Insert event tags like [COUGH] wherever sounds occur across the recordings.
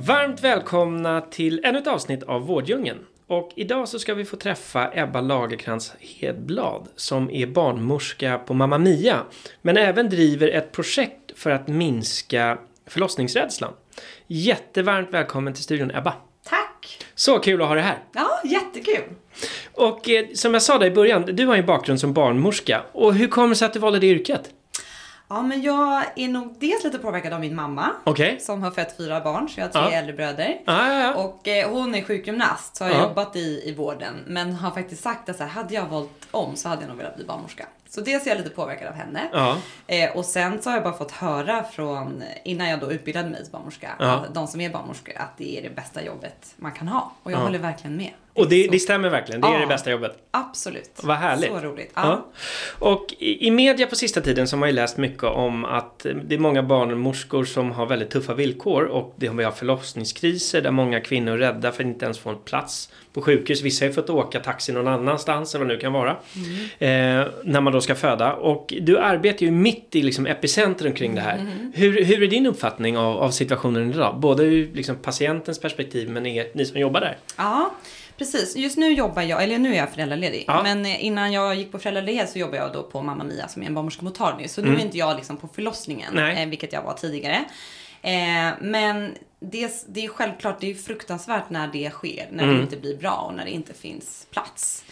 Varmt välkomna till ännu ett avsnitt av Vårddjungeln. Och idag så ska vi få träffa Ebba Lagerkrans Hedblad som är barnmorska på Mamma Mia. Men även driver ett projekt för att minska förlossningsrädslan. Jättevarmt välkommen till studion Ebba. Tack! Så kul att ha dig här. Ja, jättekul! Och eh, som jag sa där i början, du har ju en bakgrund som barnmorska. Och hur kommer det sig att du valde det yrket? Ja, men jag är nog dels lite påverkad av min mamma. Okej. Som har fött fyra barn, så jag har tre Ja. äldre bröder. Ja, ja. Och eh, hon är sjukgymnast, så har Ja. jobbat i, i vården. Men har faktiskt sagt att så här, hade jag valt om så hade jag nog velat bli barnmorska. Så dels är jag lite påverkad av henne. Eh, och sen så har jag bara fått höra från, innan jag då utbildade mig till barnmorska, de som är barnmorskor, att det är det bästa jobbet man kan ha. Och jag Ja. håller verkligen med. Och det, det stämmer verkligen, det är Ja. det bästa jobbet. Absolut. Vad härligt. Så roligt. Ja. Ja. Och i, i media på sista tiden så har man ju läst mycket om att eh, det är många barnmorskor som har väldigt tuffa villkor och det har vi har förlossningskriser där många kvinnor är rädda för att inte ens få en plats på sjukhus. Vissa har ju fått åka taxi någon annanstans eller vad det nu kan vara. Eh, när man då ska föda. Och du arbetar ju mitt i liksom epicentrum kring det här. Hur, hur är din uppfattning av, av situationen idag? Både ur liksom patientens perspektiv men er, ni som jobbar där. Ja, precis. Just nu jobbar jag, eller nu är jag föräldraledig. Ja. Men eh, innan jag gick på föräldraledighet så jobbade jag då på Mamma Mia som är en barnmorskemottagning. Så nu är inte jag liksom på förlossningen, Mm. Nej. eh, vilket jag var tidigare. Eh, men det, det är självklart, det är fruktansvärt när det sker, när Mm. det inte blir bra och när det inte finns plats.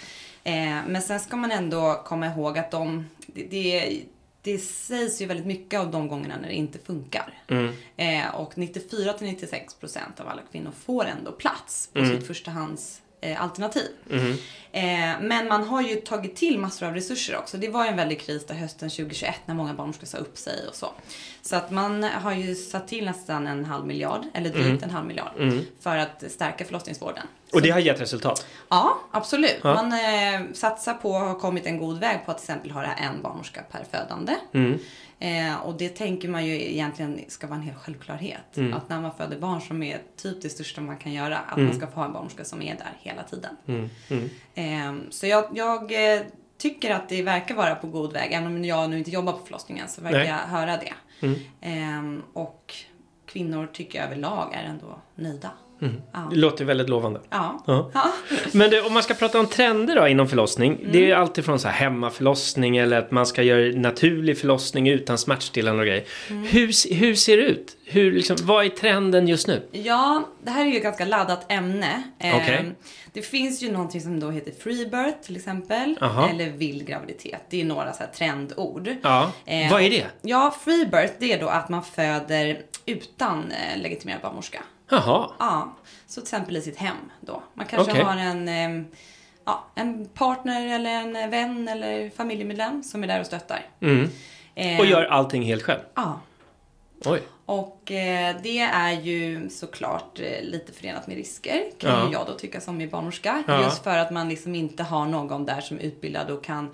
Eh, men sen ska man ändå komma ihåg att de, det, det, det sägs ju väldigt mycket av de gångerna när det inte funkar. Mm. Eh, och 94-96% av alla kvinnor får ändå plats på sitt förstahands alternativ. Eh, men man har ju tagit till massor av resurser också. Det var ju en väldig kris där hösten 2021 när många barnmorskor sa upp sig och så. Så att man har ju satt till nästan en halv miljard, eller drygt en halv miljard, för att stärka förlossningsvården. Och det har gett resultat. Ja, absolut. Ja. Man eh, satsar på och har kommit en god väg på att till exempel ha en barnmorska per födande. Mm. Eh, och det tänker man ju egentligen ska vara en hel självklarhet. Mm. Att när man föder barn som är typ det största man kan göra, att Mm. man ska få ha en barnmorska som är där hela tiden. Eh, så jag, jag eh, tycker att det verkar vara på god väg. Även om jag nu inte jobbar på förlossningen så verkar Nej. jag höra det. Mm. Eh, och kvinnor tycker jag överlag är ändå nöjda. Ja. Det låter väldigt lovande. Ja. Ja. Men det, om man ska prata om trender då inom förlossning. Det är ju alltid från så här hemmaförlossning eller att man ska göra naturlig förlossning utan smärtstillande och grejer. Hur, se- hur ser det ut? Hur, liksom, vad är trenden just nu? Ja, det här är ju ett ganska laddat ämne. Eh, Okej. Det finns ju någonting som då heter freebirth till exempel. Aha. Eller vild graviditet. Det är några så här trendord. Ja, Eh, vad är det? Ja, freebirth det är då att man föder utan eh, legitimerad barnmorska. Jaha, Ja, så till exempel i sitt hem då. Man kanske Okej. har en, ja, en partner eller en vän eller familjemedlem som är där och stöttar. mm. Eh, och gör allting helt själv? Ja, Oj. Och eh, det är ju såklart eh, lite förenat med risker, kan Ja. ju jag då tycka som är barnmorska. Ja. Just för att man liksom inte har någon där som är utbildad och kan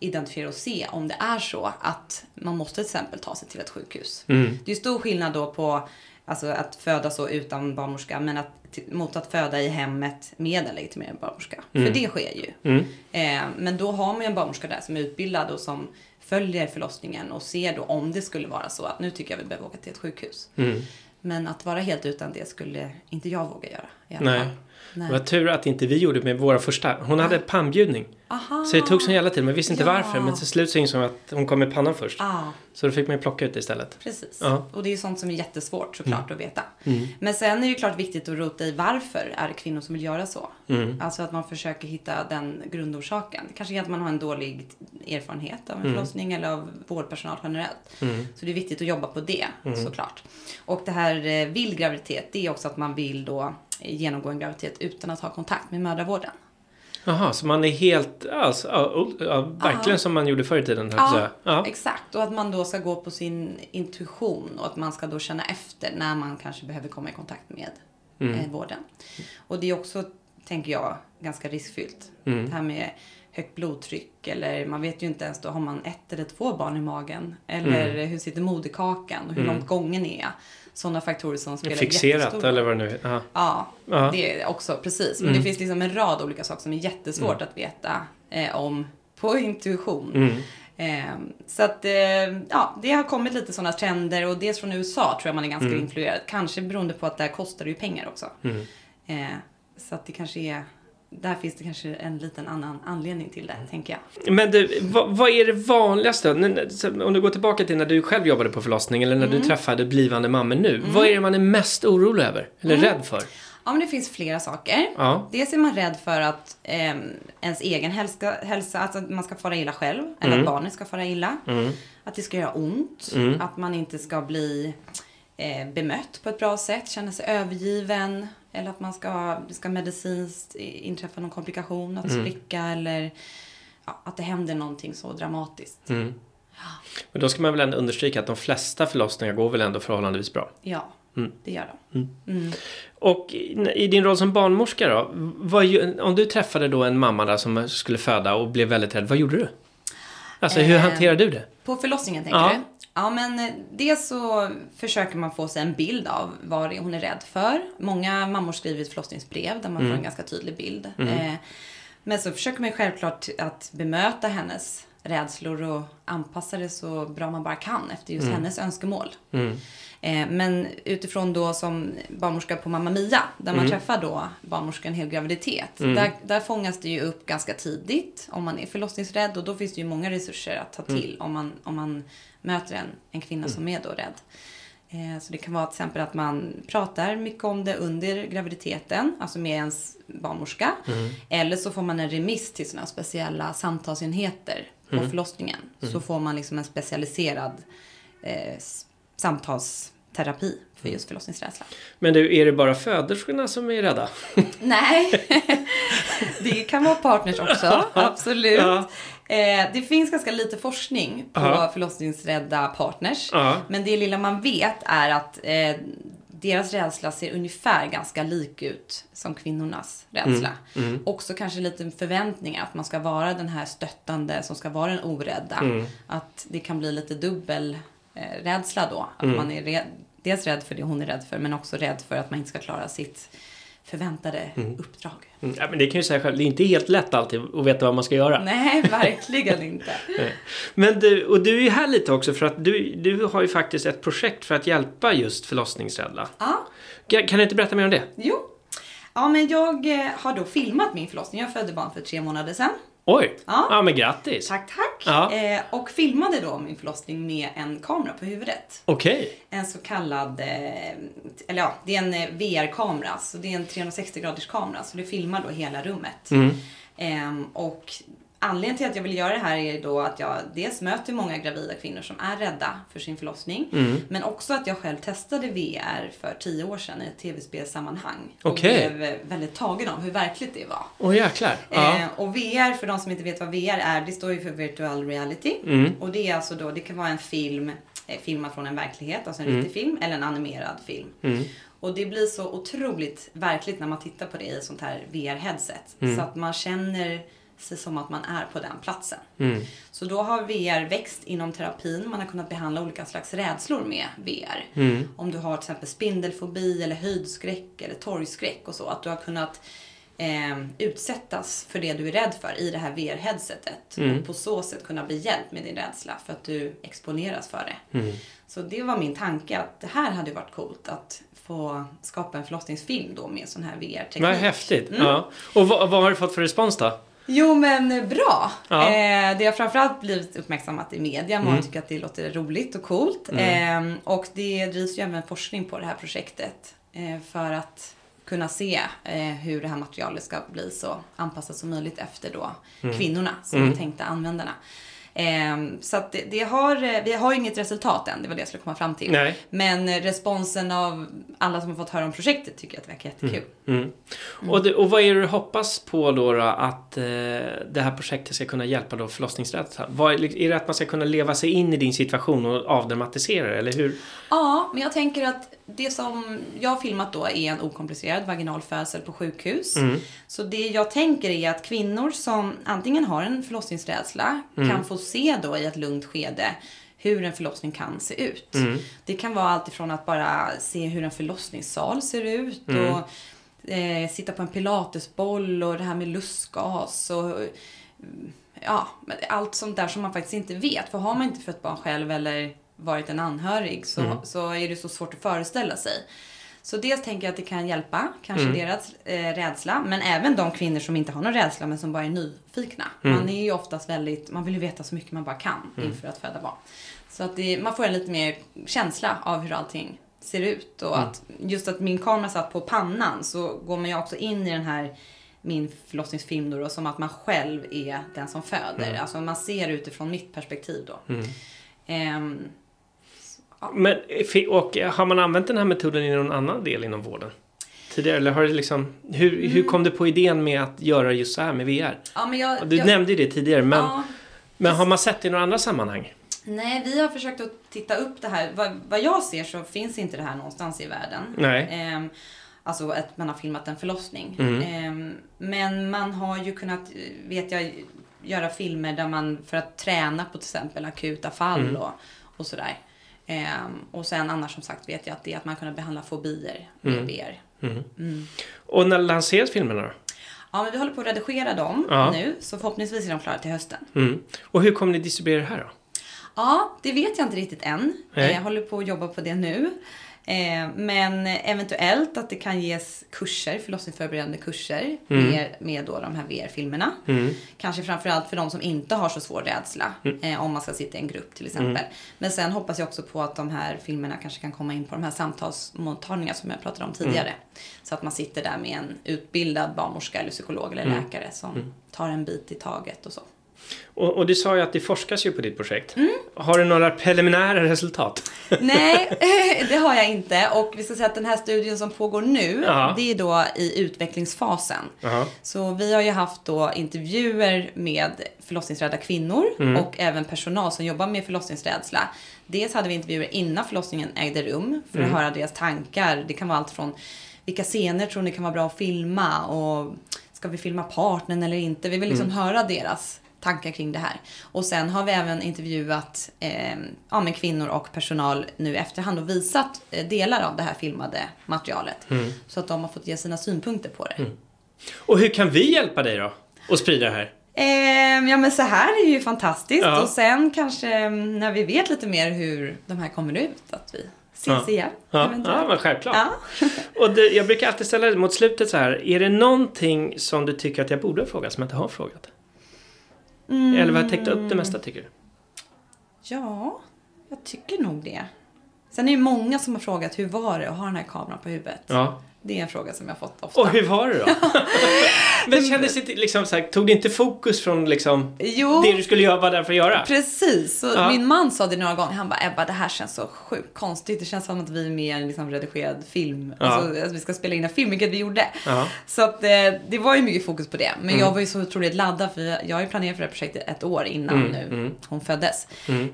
identifiera och se om det är så att man måste till exempel ta sig till ett sjukhus. Mm. Det är ju stor skillnad då på alltså, att föda så utan barnmorska men att, mot att föda i hemmet med en legitimerad barnmorska. För det sker ju. Mm. Eh, men då har man ju en barnmorska där som är utbildad och som följer förlossningen och ser då om det skulle vara så att nu tycker jag vi behöver åka till ett sjukhus. Mm. Men att vara helt utan det skulle inte jag våga göra. I alla Nej. fall. Det Nej. var tur att inte vi gjorde med våra första. Hon hade pannbjudning. Aha. Så det tog sån jävla tid, men visste inte Ja. varför. Men till slut så insåg hon att hon kom med pannan först. Ja, Så då fick man plocka ut det istället. precis. Ja. Mm. Och det är ju sånt som är jättesvårt såklart att veta. Men sen är det ju klart viktigt att rota i varför är det kvinnor som vill göra så. Mm. Alltså att man försöker hitta den grundorsaken. Det kanske är att man har en dålig erfarenhet av en Mm. förlossning eller av vårdpersonal generellt. Så det är viktigt att jobba på det såklart. Och det här eh, vild graviditet, det är också att man vill då genomgå en graviditet utan att ha kontakt med mödravården. Jaha, så man är helt, alltså, ja, ja, verkligen Ja. som man gjorde förr i tiden. jag Ja, ja. exakt. Och att man då ska gå på sin intuition och att man ska då känna efter när man kanske behöver komma i kontakt med Mm. eh, vården. Och det är också, tänker jag, ganska riskfyllt. Mm. Det här med högt blodtryck eller man vet ju inte ens då, har man ett eller två barn i magen? Eller Mm. hur sitter moderkakan och hur långt gången är? Sådana faktorer som spelar Fixerat jättestor eller vad det nu är. Ja. Ja, Ja. det är också precis. Men Mm. det finns liksom en rad olika saker som är jättesvårt att veta eh, om på intuition. Mm. Eh, så att eh, ja, det har kommit lite sådana trender och dels från USA tror jag man är ganska Mm. influerad. Kanske beroende på att där kostar det ju pengar också. Mm. Eh, så att det kanske är, där finns det kanske en liten annan anledning till det, tänker jag. Men du, vad, vad är det vanligaste? Om du går tillbaka till när du själv jobbade på förlossning eller när Mm. du träffade blivande mammor nu. Vad är det man är mest orolig över? Eller rädd för? Ja, men det finns flera saker. Ja. Dels är man rädd för att eh, ens egen hälsa, hälsa, alltså att man ska fara illa själv. Eller Mm. att barnet ska fara illa. Mm. Att det ska göra ont. Mm. Att man inte ska bli eh, bemött på ett bra sätt. Känna sig övergiven. Eller att man ska, det ska medicinskt inträffa någon komplikation. Att Mm. spricka eller ja, att det händer någonting så dramatiskt. Mm. Men då ska man väl ändå understryka att de flesta förlossningar går väl ändå förhållandevis bra. Ja, Mm. det gör de. Mm. Och i i din roll som barnmorska då? Vad, om du träffade då en mamma där som skulle föda och blev väldigt rädd, vad gjorde du? Alltså hur Eh, hanterade du det? På förlossningen tänker Ja. Ja, men eh, dels så försöker man få sig en bild av vad hon är rädd för. Många mammor skriver ett förlossningsbrev där man Mm. får en ganska tydlig bild. Eh, men så försöker man självklart att bemöta hennes rädslor och anpassa det så bra man bara kan efter just hennes önskemål. Mm. Eh, Men utifrån då som barnmorska på Mamma Mia, där man träffar då barnmorskan hel graviditet. Där, där fångas det ju upp ganska tidigt om man är förlossningsrädd och då finns det ju många resurser att ta till om, man, om man möter en, en kvinna som är då rädd. Eh, Så det kan vara till exempel att man pratar mycket om det under graviditeten, alltså med ens barnmorska. Eller så får man en remiss till sådana speciella samtalsenheter på förlossningen. Så får man liksom en specialiserad eh, samtalsterapi för just förlossningsrädsla. Men du, är det bara föderskorna som är rädda? [LAUGHS] Nej, [LAUGHS] det kan vara partners också, absolut. Ja. Eh, det finns ganska lite forskning på Ja. förlossningsrädda partners. Ja. Men det lilla man vet är att eh, deras rädsla ser ungefär ganska lik ut som kvinnornas rädsla. Mm. Också kanske lite förväntningar att man ska vara den här stöttande som ska vara den orädda. Mm. Att det kan bli lite dubbel eh, rädsla då. Att Mm. man är rädd, dels rädd för det hon är rädd för men också rädd för att man inte ska klara sitt förväntade uppdrag. Mm, Ja, men det kan jag ju säga själv, det är inte helt lätt alltid att veta vad man ska göra. Nej, [LAUGHS] verkligen inte. Men du, och du är ju här lite också för att du, du har ju faktiskt ett projekt för att hjälpa just förlossningsrädda. Ja, Kan kan du inte berätta mer om det? jo. Ja, men jag eh, har då filmat min förlossning. Jag födde barn för tre månader sedan. Oj! Ja. Ja, men grattis! Tack, tack. Ja. Eh, och filmade då min förlossning med en kamera på huvudet. Okej. En så kallad, eh, eller ja, det är en eh, VR-kamera. Så det är en 360 graders kamera. Så det filmar då hela rummet. Mm. Ehm, och anledningen till att jag vill göra det här är då att jag dels möter många gravida kvinnor som är rädda för sin förlossning. Mm. Men också att jag själv testade VR för tio år sedan i ett tv-spelssammanhang. Och Okej. blev eh, väldigt tagen av hur verkligt det var. Åh jäklar. Ja. Eh, och VR, för de som inte vet vad VR är, det står ju för virtual reality. Mm. Och det är alltså då, det kan vara en film, eh, filmad från en verklighet, alltså en riktig film, eller en animerad film. Mm. Och det blir så otroligt verkligt när man tittar på det i ett sånt här VR-headset. Så att man känner sig som att man är på den platsen. Mm. Så då har VR växt inom terapin. Man har kunnat behandla olika slags rädslor med VR. Mm. Om du har till exempel spindelfobi eller höjdskräck eller torgskräck och så. Att du har kunnat eh, utsättas för det du är rädd för i det här VR-headsetet. Mm. Och på så sätt kunna bli hjälpt med din rädsla för att du exponeras för det. Mm. Så det var min tanke att det här hade varit coolt att få skapa en förlossningsfilm då med sån här VR-teknik. Vad häftigt. Mm. Ja. Och vad, vad har du fått för respons då? Jo men bra. Ja. Eh, det har framförallt blivit uppmärksammat i media. Många Mm. tycker att det låter roligt och coolt. Eh, och det drivs ju även forskning på det här projektet. Eh, för att kunna se eh, hur det här materialet ska bli så anpassat som möjligt efter då kvinnorna som är tänkta användarna. Ehm, så att det, det har, eh, vi har ju inget resultat än, det var det jag skulle komma fram till. Nej. Men responsen av alla som har fått höra om projektet tycker att det verkar jättekul. Mm. Och, det, och vad är det du hoppas på då, då att eh, det här projektet ska kunna hjälpa då förlossningsrädsla? Vad, är är det att man ska kunna leva sig in i din situation och avdramatisera det, eller hur? Ja, men jag tänker att det som jag har filmat då är en okomplicerad vaginal födsel på sjukhus. Så det jag tänker är att kvinnor som antingen har en förlossningsrädsla kan få se då i ett lugnt skede hur en förlossning kan se ut. Det kan vara allt ifrån att bara se hur en förlossningssal ser ut och eh, sitta på en pilatesboll och det här med lustgas och ja, allt sånt där som man faktiskt inte vet. För har man inte fött barn själv eller varit en anhörig så, så är det så svårt att föreställa sig. Så dels tänker jag att det kan hjälpa, kanske deras eh, rädsla, men även de kvinnor som inte har någon rädsla men som bara är nyfikna. Man är ju oftast väldigt, man vill ju veta så mycket man bara kan inför att föda barn. Så att det, man får en lite mer känsla av hur allting ser ut och att just att min kamera satt på pannan så går man ju också in i den här min förlossningsfilm då, då som att man själv är den som föder. Alltså man ser utifrån mitt perspektiv då. Ehm, Men, fi- och har man använt den här metoden i någon annan del inom vården? Tidigare, eller har det liksom, hur, hur kom du på idén med att göra just så här med VR? ja, men jag, Du jag, nämnde ju det tidigare, men, ja, men har man sett det i några andra sammanhang? Nej, vi har försökt att titta upp det här. Vad, vad jag ser så finns inte det här någonstans i världen. Nej. Ehm, alltså att man har filmat en förlossning. Mm. Ehm, men man har ju kunnat, eh, vet jag, göra filmer där man för att träna på till exempel akuta fall Mm. och, och sådär. Ehm, och sen annars som sagt vet jag att det är att man kan behandla fobier med Mm. VR. Och när lanseras filmerna då? Ja, men vi håller på att redigera dem Ja. nu, så förhoppningsvis är de klara till hösten. Mm. Och hur kommer ni distribuera det här då? Ja, det vet jag inte riktigt än. Nej. Eh, Jag håller på att jobba på det nu. Eh, Men eventuellt att det kan ges kurser, förlossningsförberedande kurser med, med då de här VR-filmerna. Kanske framförallt för de som inte har så svår rädsla. eh, Om man ska sitta i en grupp till exempel. Men sen hoppas jag också på att de här filmerna kanske kan komma in på de här samtalsmottagningarna som jag pratade om tidigare. Så att man sitter där med en utbildad barnmorska eller psykolog eller läkare som tar en bit i taget och så. Och, och du sa ju att det forskas ju på ditt projekt. Mm. Har du några preliminära resultat? Nej, [LAUGHS] [LAUGHS] det har jag inte. Och vi ska säga att den här studien som pågår nu, Ja. det är då i utvecklingsfasen. Jaha. Så vi har ju haft då intervjuer med förlossningsrädda kvinnor och även personal som jobbar med förlossningsrädsla. Dels hade vi intervjuer innan förlossningen ägde rum för att höra deras tankar. Det kan vara allt från vilka scener tror ni kan vara bra att filma och ska vi filma partnern eller inte? Vi vill liksom höra deras tankar kring det här. Och sen har vi även intervjuat eh, ja, men kvinnor och personal nu efterhand och visat eh, delar av det här filmade materialet. Så att de har fått ge sina synpunkter på det. Och hur kan vi hjälpa dig då? Och sprida det här? Eh, ja men så här är ju fantastiskt Ja. och sen kanske mm, när vi vet lite mer hur de här kommer ut att vi ses Ja. igen. Ja, eventuellt. ja men självklart. Ja. [LAUGHS] Och det, jag brukar alltid ställa det mot slutet så här. Är det någonting som du tycker att jag borde ha frågat som jag inte har frågat? Mm. Eller har jag täckt upp det mesta tycker du? ja, jag tycker nog det. Sen är det ju många som har frågat hur var det att ha den här kameran på huvudet. Ja. Det är en fråga som jag har fått ofta. Och hur var det då? [LAUGHS] Men kändes det liksom så här, tog det inte fokus från liksom Jo, det du skulle göra, vara där för att göra? precis. Så Ja. Min man sa det några gånger. Han bara, Ebba det här känns så sjukt konstigt. Det känns som att vi är med i en liksom redigerad film. Ja. Alltså att vi ska spela in en film, vilket vi gjorde. Ja. Så att eh, det var ju mycket fokus på det. Men jag var ju så otroligt laddad för jag, jag har ju planerat för det här projektet ett år innan Mm, nu mm. hon föddes.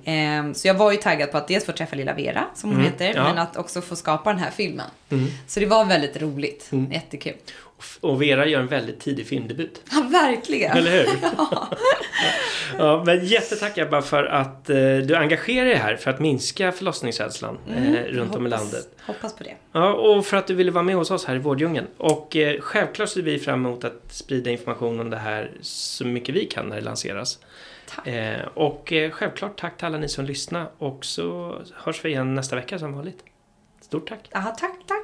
Eh, så jag var ju taggad på att dels få träffa lilla Vera, som hon Mm, heter, men att också få skapa den här filmen. Så det var väldigt roligt. Mm. Jättekul. Och Vera gör en väldigt tidig filmdebut. Ja, verkligen. Eller hur? [LAUGHS] ja, men jättetack Ebba för att eh, du engagerar dig här för att minska förlossningsrädslan eh, runt om i Mm, Hoppas- landet. Hoppas på det. Ja, och för att du ville vara med hos oss här i Vårdjungeln. Och eh, självklart ser vi fram emot att sprida information om det här så mycket vi kan när det lanseras. Tack. Eh, och eh, självklart tack till alla ni som lyssnar och så hörs vi igen nästa vecka som vanligt. Stort tack! Aha, tack, tack.